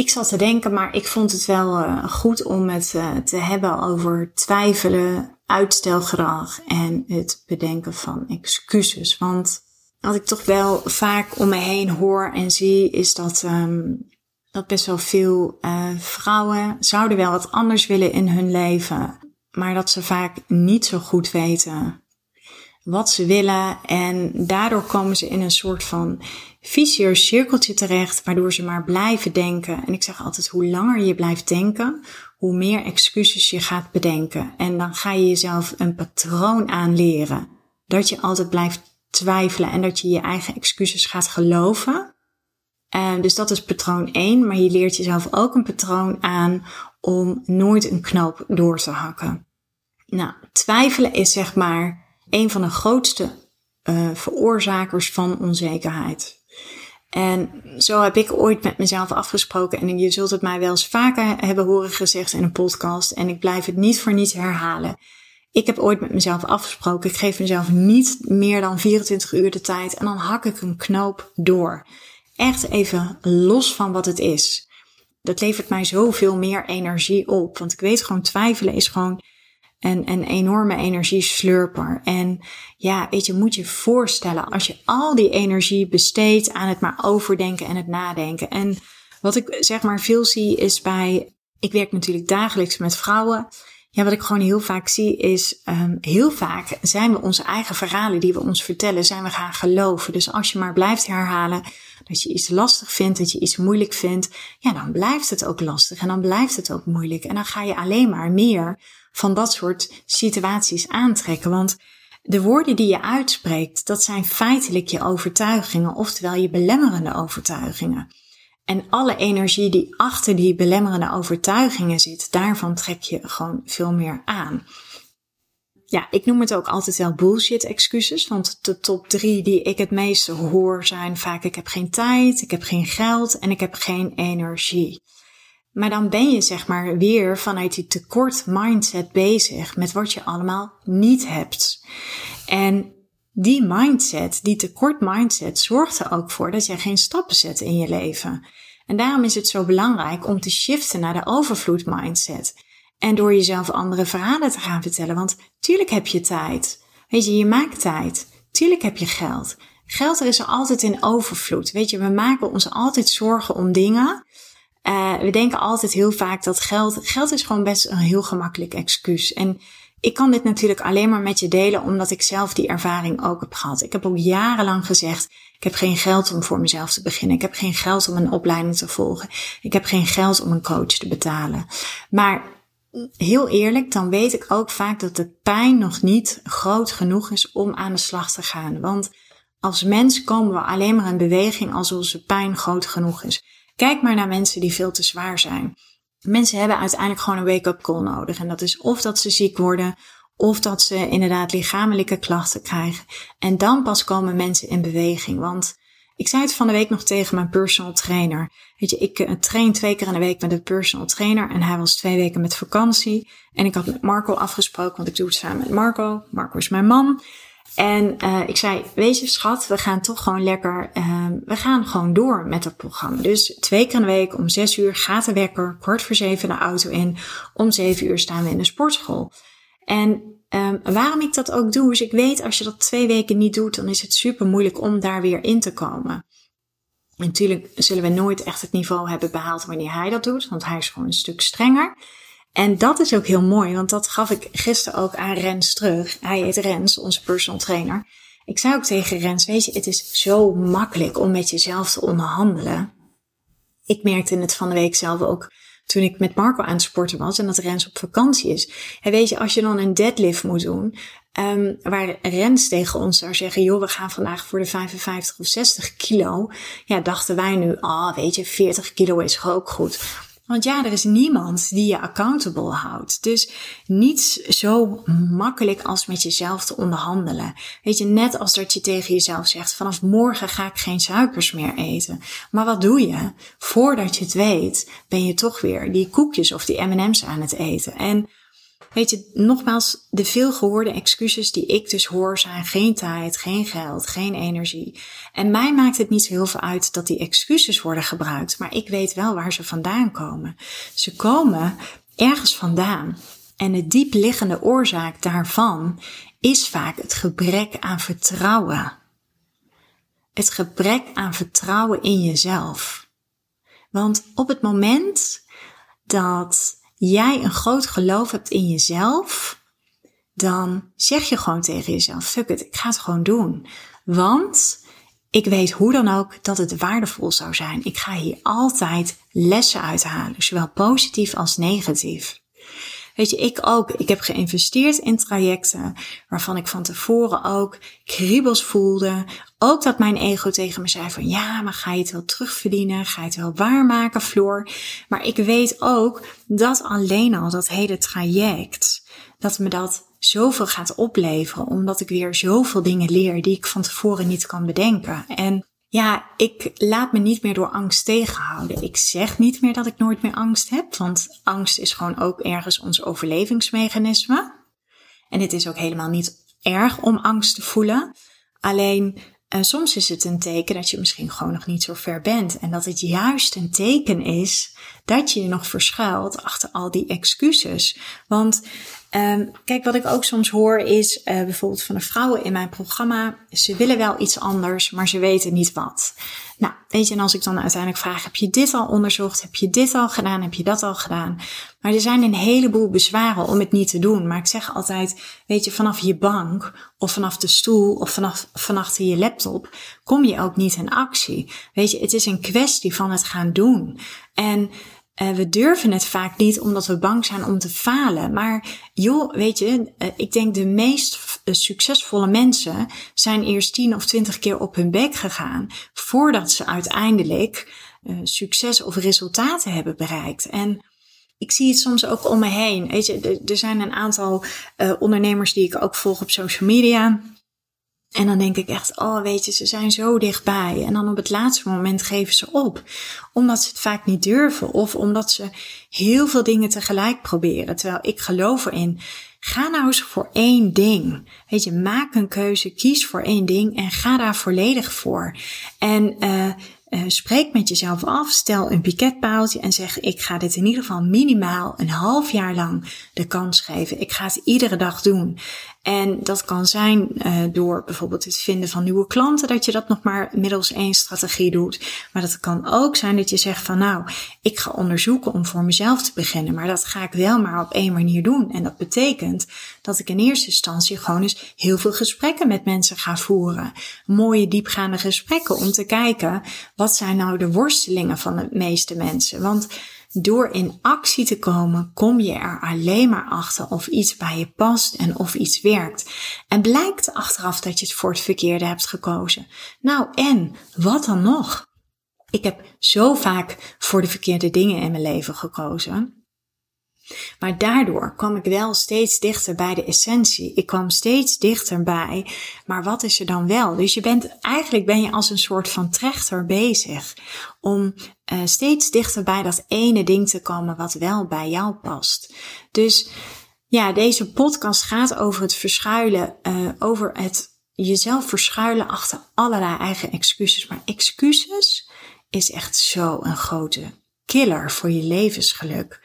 Ik zat te denken, maar ik vond het wel uh, goed om het uh, te hebben over twijfelen, uitstelgedrag en het bedenken van excuses. Want wat ik toch wel vaak om me heen hoor en zie, is dat, um, dat best wel veel uh, vrouwen zouden wel wat anders willen in hun leven, maar dat ze vaak niet zo goed weten wat ze willen. En daardoor komen ze in een soort van vicieus cirkeltje terecht, waardoor ze maar blijven denken. En ik zeg altijd, hoe langer je blijft denken, hoe meer excuses je gaat bedenken. En dan ga je jezelf een patroon aanleren. Dat je altijd blijft twijfelen en dat je je eigen excuses gaat geloven. Uh, dus dat is patroon 1, maar je leert jezelf ook een patroon aan om nooit een knoop door te hakken. Nou, twijfelen is zeg maar een van de grootste uh, veroorzakers van onzekerheid. En zo heb ik ooit met mezelf afgesproken. En je zult het mij wel eens vaker hebben horen gezegd in een podcast. En ik blijf het niet voor niets herhalen. Ik heb ooit met mezelf afgesproken. Ik geef mezelf niet meer dan 24 uur de tijd. En dan hak ik een knoop door. Echt even los van wat het is. Dat levert mij zoveel meer energie op. Want ik weet gewoon, twijfelen is gewoon een, een enorme energieslurper. En ja, weet je, moet je voorstellen als je al die energie besteedt aan het maar overdenken en het nadenken. En wat ik zeg maar veel zie is bij, ik werk natuurlijk dagelijks met vrouwen. Ja, wat ik gewoon heel vaak zie is, um, heel vaak zijn we onze eigen verhalen die we ons vertellen, zijn we gaan geloven. Dus als je maar blijft herhalen dat je iets lastig vindt, dat je iets moeilijk vindt, ja, dan blijft het ook lastig en dan blijft het ook moeilijk. En dan ga je alleen maar meer van dat soort situaties aantrekken. Want de woorden die je uitspreekt, dat zijn feitelijk je overtuigingen, oftewel je belemmerende overtuigingen. En alle energie die achter die belemmerende overtuigingen zit, daarvan trek je gewoon veel meer aan. Ja, ik noem het ook altijd wel bullshit excuses, want de top drie die ik het meeste hoor zijn vaak ik heb geen tijd, ik heb geen geld en ik heb geen energie. Maar dan ben je zeg maar weer vanuit die tekort mindset bezig met wat je allemaal niet hebt. En die mindset, die tekort mindset, zorgt er ook voor dat je geen stappen zet in je leven. En daarom is het zo belangrijk om te shiften naar de overvloed mindset. En door jezelf andere verhalen te gaan vertellen. Want tuurlijk heb je tijd. Weet je, je maakt tijd. Tuurlijk heb je geld. Geld er is er altijd in overvloed. Weet je, we maken ons altijd zorgen om dingen uh, we denken altijd heel vaak dat geld, geld is gewoon best een heel gemakkelijk excuus. En ik kan dit natuurlijk alleen maar met je delen omdat ik zelf die ervaring ook heb gehad. Ik heb ook jarenlang gezegd, ik heb geen geld om voor mezelf te beginnen. Ik heb geen geld om een opleiding te volgen. Ik heb geen geld om een coach te betalen. Maar heel eerlijk, dan weet ik ook vaak dat de pijn nog niet groot genoeg is om aan de slag te gaan. Want als mens komen we alleen maar in beweging als onze pijn groot genoeg is. Kijk maar naar mensen die veel te zwaar zijn. Mensen hebben uiteindelijk gewoon een wake-up call nodig. En dat is of dat ze ziek worden, of dat ze inderdaad lichamelijke klachten krijgen. En dan pas komen mensen in beweging. Want ik zei het van de week nog tegen mijn personal trainer. Weet je, ik uh, train twee keer in de week met een personal trainer. En hij was twee weken met vakantie. En ik had met Marco afgesproken, want ik doe het samen met Marco. Marco is mijn man. En uh, ik zei, weet je schat, we gaan toch gewoon lekker, uh, we gaan gewoon door met het programma. Dus twee keer in de week om zes uur gaat de wekker, kwart voor zeven de auto in. Om zeven uur staan we in de sportschool. En um, waarom ik dat ook doe, is ik weet als je dat twee weken niet doet, dan is het super moeilijk om daar weer in te komen. En natuurlijk zullen we nooit echt het niveau hebben behaald wanneer hij dat doet, want hij is gewoon een stuk strenger. En dat is ook heel mooi, want dat gaf ik gisteren ook aan Rens terug. Hij heet Rens, onze personal trainer. Ik zei ook tegen Rens, weet je, het is zo makkelijk om met jezelf te onderhandelen. Ik merkte het van de week zelf ook toen ik met Marco aan het sporten was en dat Rens op vakantie is. En weet je, als je dan een deadlift moet doen, um, waar Rens tegen ons zou zeggen, joh, we gaan vandaag voor de 55 of 60 kilo. Ja, dachten wij nu, ah, oh, weet je, 40 kilo is ook goed. Want ja, er is niemand die je accountable houdt. Dus niets zo makkelijk als met jezelf te onderhandelen. Weet je, net als dat je tegen jezelf zegt: vanaf morgen ga ik geen suikers meer eten. Maar wat doe je? Voordat je het weet, ben je toch weer die koekjes of die MM's aan het eten. En Weet je, nogmaals, de veelgehoorde excuses die ik dus hoor zijn geen tijd, geen geld, geen energie. En mij maakt het niet heel veel uit dat die excuses worden gebruikt, maar ik weet wel waar ze vandaan komen. Ze komen ergens vandaan. En de diepliggende oorzaak daarvan is vaak het gebrek aan vertrouwen. Het gebrek aan vertrouwen in jezelf. Want op het moment dat jij een groot geloof hebt in jezelf, dan zeg je gewoon tegen jezelf: fuck it, ik ga het gewoon doen. Want ik weet hoe dan ook dat het waardevol zou zijn. Ik ga hier altijd lessen uithalen, zowel positief als negatief. Weet je, ik ook. Ik heb geïnvesteerd in trajecten waarvan ik van tevoren ook kriebels voelde. Ook dat mijn ego tegen me zei van ja, maar ga je het wel terugverdienen? Ga je het wel waarmaken, Floor? Maar ik weet ook dat alleen al dat hele traject, dat me dat zoveel gaat opleveren. Omdat ik weer zoveel dingen leer die ik van tevoren niet kan bedenken. En ja, ik laat me niet meer door angst tegenhouden. Ik zeg niet meer dat ik nooit meer angst heb, want angst is gewoon ook ergens ons overlevingsmechanisme. En het is ook helemaal niet erg om angst te voelen. Alleen uh, soms is het een teken dat je misschien gewoon nog niet zo ver bent. En dat het juist een teken is dat je je nog verschuilt achter al die excuses. Want Um, kijk, wat ik ook soms hoor is uh, bijvoorbeeld van de vrouwen in mijn programma. Ze willen wel iets anders, maar ze weten niet wat. Nou, weet je, en als ik dan uiteindelijk vraag, heb je dit al onderzocht? Heb je dit al gedaan? Heb je dat al gedaan? Maar er zijn een heleboel bezwaren om het niet te doen. Maar ik zeg altijd, weet je, vanaf je bank of vanaf de stoel of vanaf, vanaf je laptop kom je ook niet in actie. Weet je, het is een kwestie van het gaan doen. En uh, we durven het vaak niet omdat we bang zijn om te falen. Maar joh, weet je, uh, ik denk de meest uh, succesvolle mensen zijn eerst tien of twintig keer op hun bek gegaan voordat ze uiteindelijk succes of resultaten hebben bereikt. En ik zie het soms ook om me heen. Weet je, er zijn een aantal ondernemers die ik ook volg op social media. En dan denk ik echt, oh weet je, ze zijn zo dichtbij. En dan op het laatste moment geven ze op. Omdat ze het vaak niet durven. Of omdat ze heel veel dingen tegelijk proberen. Terwijl ik geloof erin. Ga nou eens voor één ding. Weet je, maak een keuze, kies voor één ding en ga daar volledig voor. En uh, uh, spreek met jezelf af, stel een piketpaaltje en zeg: Ik ga dit in ieder geval minimaal een half jaar lang de kans geven. Ik ga het iedere dag doen. En dat kan zijn uh, door bijvoorbeeld het vinden van nieuwe klanten, dat je dat nog maar middels één strategie doet. Maar dat kan ook zijn dat je zegt van nou, ik ga onderzoeken om voor mezelf te beginnen. Maar dat ga ik wel maar op één manier doen. En dat betekent dat ik in eerste instantie gewoon eens heel veel gesprekken met mensen ga voeren. Mooie diepgaande gesprekken om te kijken wat zijn nou de worstelingen van de meeste mensen. Want door in actie te komen, kom je er alleen maar achter of iets bij je past en of iets werkt. En blijkt achteraf dat je het voor het verkeerde hebt gekozen. Nou, en wat dan nog? Ik heb zo vaak voor de verkeerde dingen in mijn leven gekozen. Maar daardoor kwam ik wel steeds dichter bij de essentie. Ik kwam steeds dichterbij. Maar wat is er dan wel? Dus je bent, eigenlijk ben je als een soort van trechter bezig. Om uh, steeds dichter bij dat ene ding te komen wat wel bij jou past. Dus ja, deze podcast gaat over het verschuilen, uh, over het jezelf verschuilen achter allerlei eigen excuses. Maar excuses is echt zo een grote killer voor je levensgeluk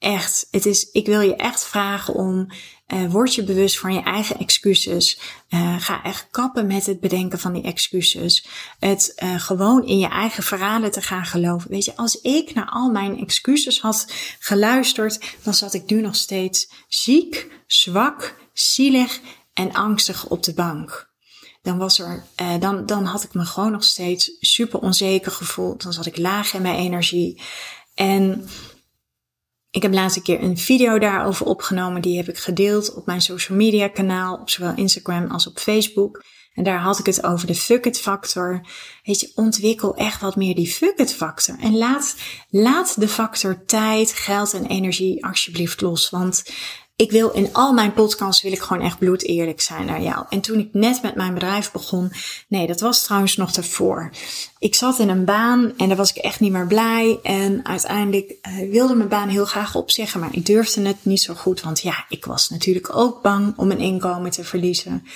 echt, het is, ik wil je echt vragen om, uh, word je bewust van je eigen excuses. Uh, ga echt kappen met het bedenken van die excuses. Het uh, gewoon in je eigen verhalen te gaan geloven. Weet je, als ik naar al mijn excuses had geluisterd, dan zat ik nu nog steeds ziek, zwak, zielig en angstig op de bank. Dan was er, dan, dan had ik me gewoon nog steeds super onzeker gevoeld. Dan zat ik laag in mijn energie. En ik heb laatst een keer een video daarover opgenomen. Die heb ik gedeeld op mijn social media kanaal, op zowel Instagram als op Facebook. En daar had ik het over de fuck it factor. Weet je, ontwikkel echt wat meer die fuck it factor. En laat, laat de factor tijd, geld en energie alsjeblieft los. Want ik wil in al mijn podcasts wil ik gewoon echt bloed eerlijk zijn naar jou. En toen ik net met mijn bedrijf begon, nee, dat was trouwens nog daarvoor. Ik zat in een baan en daar was ik echt niet meer blij. En uiteindelijk uh, wilde mijn baan heel graag opzeggen, maar ik durfde het niet zo goed. Want ja, ik was natuurlijk ook bang om mijn inkomen te verliezen.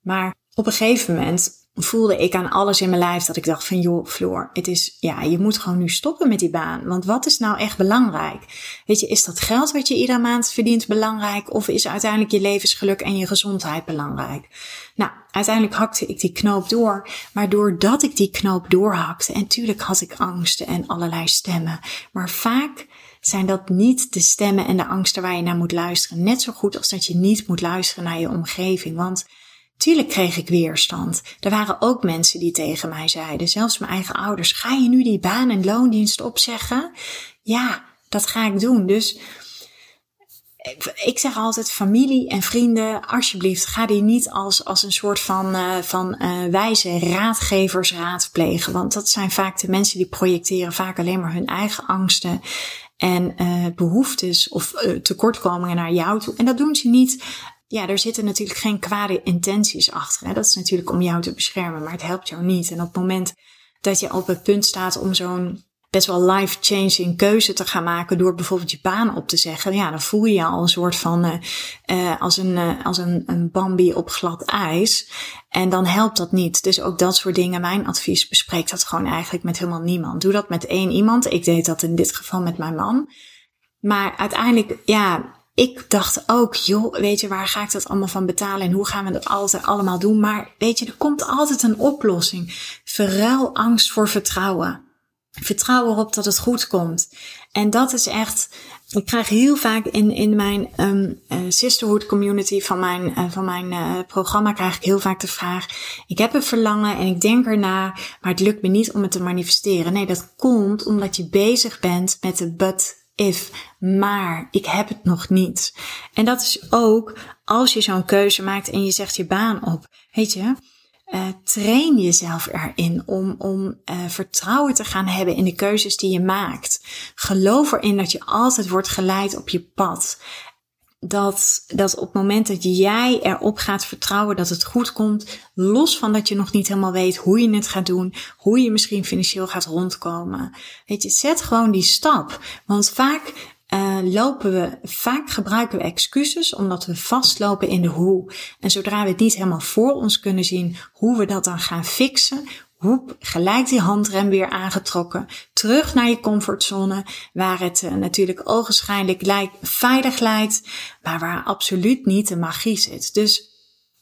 Maar op een gegeven moment voelde ik aan alles in mijn lijf dat ik dacht van joh, Floor, het is, ja, je moet gewoon nu stoppen met die baan. Want wat is nou echt belangrijk? Weet je, is dat geld wat je iedere maand verdient belangrijk? Of is uiteindelijk je levensgeluk en je gezondheid belangrijk? Nou, uiteindelijk hakte ik die knoop door. Maar doordat ik die knoop doorhakte, en tuurlijk had ik angsten en allerlei stemmen. Maar vaak zijn dat niet de stemmen en de angsten waar je naar moet luisteren. Net zo goed als dat je niet moet luisteren naar je omgeving. Want Tuurlijk kreeg ik weerstand. Er waren ook mensen die tegen mij zeiden, zelfs mijn eigen ouders, ga je nu die baan en loondienst opzeggen? Ja, dat ga ik doen. Dus ik zeg altijd familie en vrienden, alsjeblieft, ga die niet als, als een soort van, uh, van uh, wijze raadgevers raadplegen. Want dat zijn vaak de mensen die projecteren vaak alleen maar hun eigen angsten en uh, behoeftes of tekortkomingen naar jou toe. En dat doen ze niet ja, er zitten natuurlijk geen kwade intenties achter. Hè? Dat is natuurlijk om jou te beschermen, maar het helpt jou niet. En op het moment dat je op het punt staat om zo'n best wel life-changing keuze te gaan maken door bijvoorbeeld je baan op te zeggen, ja, dan voel je je al een soort van uh, uh, als, een, uh, als een, een Bambi op glad ijs. En dan helpt dat niet. Dus ook dat soort dingen. Mijn advies bespreek dat gewoon eigenlijk met helemaal niemand. Doe dat met één iemand. Ik deed dat in dit geval met mijn man. Maar uiteindelijk, ja, ik dacht ook, joh, weet je, waar ga ik dat allemaal van betalen en hoe gaan we dat altijd allemaal doen? Maar weet je, er komt altijd een oplossing. Verruil angst voor vertrouwen. Vertrouw erop dat het goed komt. En dat is echt, ik krijg heel vaak in, in mijn um, uh, sisterhood community van mijn, uh, van mijn uh, programma krijg ik heel vaak de vraag, ik heb een verlangen en ik denk erna, maar het lukt me niet om het te manifesteren. Nee, dat komt omdat je bezig bent met de but if, maar ik heb het nog niet. En dat is ook als je zo'n keuze maakt en je zegt je baan op. Weet je, uh, train jezelf erin om, om uh, vertrouwen te gaan hebben in de keuzes die je maakt. Geloof erin dat je altijd wordt geleid op je pad dat, dat op het moment dat jij erop gaat vertrouwen dat het goed komt, los van dat je nog niet helemaal weet hoe je het gaat doen, hoe je misschien financieel gaat rondkomen. Weet je, zet gewoon die stap. Want vaak uh, lopen we, vaak gebruiken we excuses omdat we vastlopen in de hoe. En zodra we het niet helemaal voor ons kunnen zien hoe we dat dan gaan fixen, hoep, gelijk die handrem weer aangetrokken. Terug naar je comfortzone, waar het uh, natuurlijk ogenschijnlijk lijkt, veilig lijkt, maar waar absoluut niet de magie zit. Dus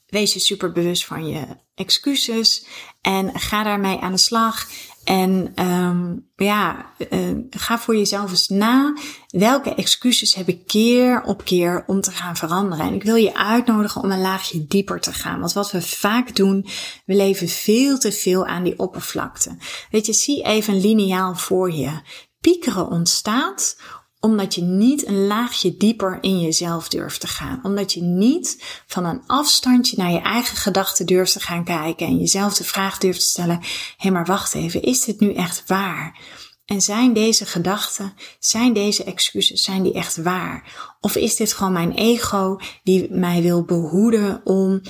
wees je super bewust van je excuses en ga daarmee aan de slag. En um, ja, uh, ga voor jezelf eens na. Welke excuses heb ik keer op keer om te gaan veranderen? En ik wil je uitnodigen om een laagje dieper te gaan. Want wat we vaak doen, we leven veel te veel aan die oppervlakte. Weet je, zie even lineaal voor je. Piekeren ontstaat omdat je niet een laagje dieper in jezelf durft te gaan. Omdat je niet van een afstandje naar je eigen gedachten durft te gaan kijken en jezelf de vraag durft te stellen: hé, hey, maar wacht even, is dit nu echt waar? En zijn deze gedachten, zijn deze excuses, zijn die echt waar? Of is dit gewoon mijn ego die mij wil behoeden om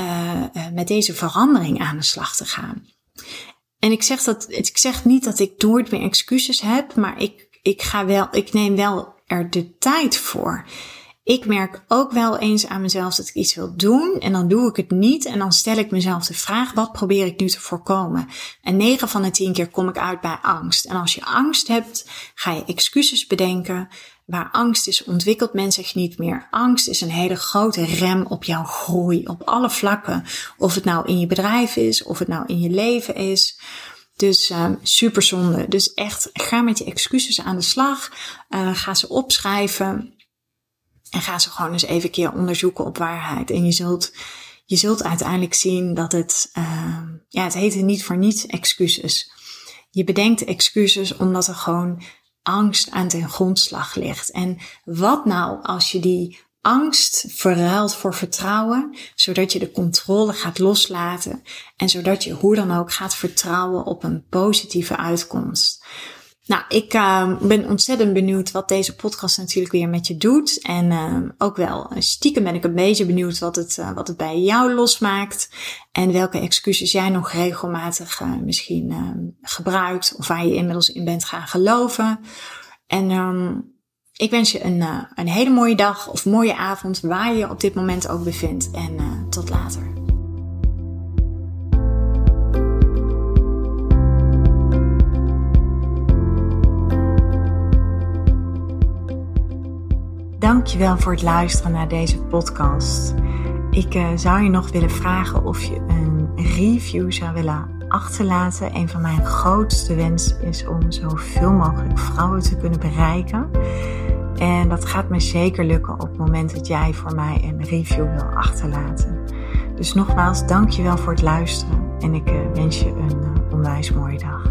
uh, met deze verandering aan de slag te gaan? En ik zeg, dat, ik zeg niet dat ik nooit meer excuses heb, maar ik ik ga wel, ik neem wel er de tijd voor. Ik merk ook wel eens aan mezelf dat ik iets wil doen en dan doe ik het niet en dan stel ik mezelf de vraag, wat probeer ik nu te voorkomen? En 9 van de 10 keer kom ik uit bij angst. En als je angst hebt, ga je excuses bedenken. Waar angst is, ontwikkelt men zich niet meer. Angst is een hele grote rem op jouw groei, op alle vlakken. Of het nou in je bedrijf is, of het nou in je leven is. Dus uh, super zonde. Dus echt, ga met je excuses aan de slag. Uh, ga ze opschrijven. En ga ze gewoon eens even keer onderzoeken op waarheid. En je zult, je zult uiteindelijk zien dat het, uh, ja, het heet niet voor niets excuses. Je bedenkt excuses omdat er gewoon angst aan ten grondslag ligt. En wat nou als je die angst verruilt voor vertrouwen, zodat je de controle gaat loslaten en zodat je hoe dan ook gaat vertrouwen op een positieve uitkomst. Nou, ik uh, ben ontzettend benieuwd wat deze podcast natuurlijk weer met je doet. En uh, ook wel stiekem ben ik een beetje benieuwd wat het, wat het bij jou losmaakt. En welke excuses jij nog regelmatig misschien gebruikt. Of waar je inmiddels in bent gaan geloven. En um, ik wens je een, een hele mooie dag of mooie avond waar je je op dit moment ook bevindt. En tot later. Dankjewel voor het luisteren naar deze podcast. Ik uh, zou je nog willen vragen of je een review zou willen achterlaten. Een van mijn grootste wensen is om zoveel mogelijk vrouwen te kunnen bereiken. En dat gaat me zeker lukken op het moment dat jij voor mij een review wil achterlaten. Dus nogmaals, dankjewel voor het luisteren en ik uh, wens je een uh, onwijs mooie dag.